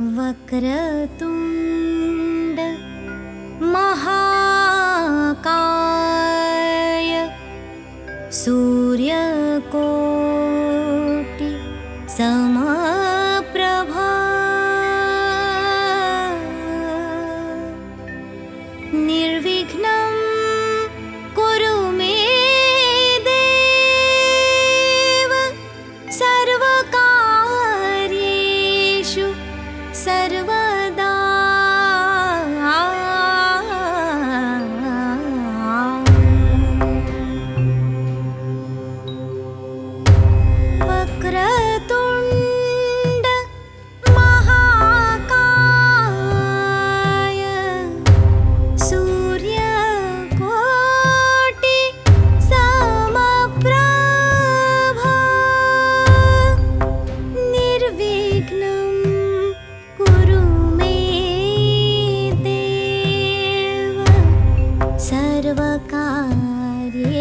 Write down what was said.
वक्रतुण्ड महाकाय सूर्यकोटि सर्वकार्ये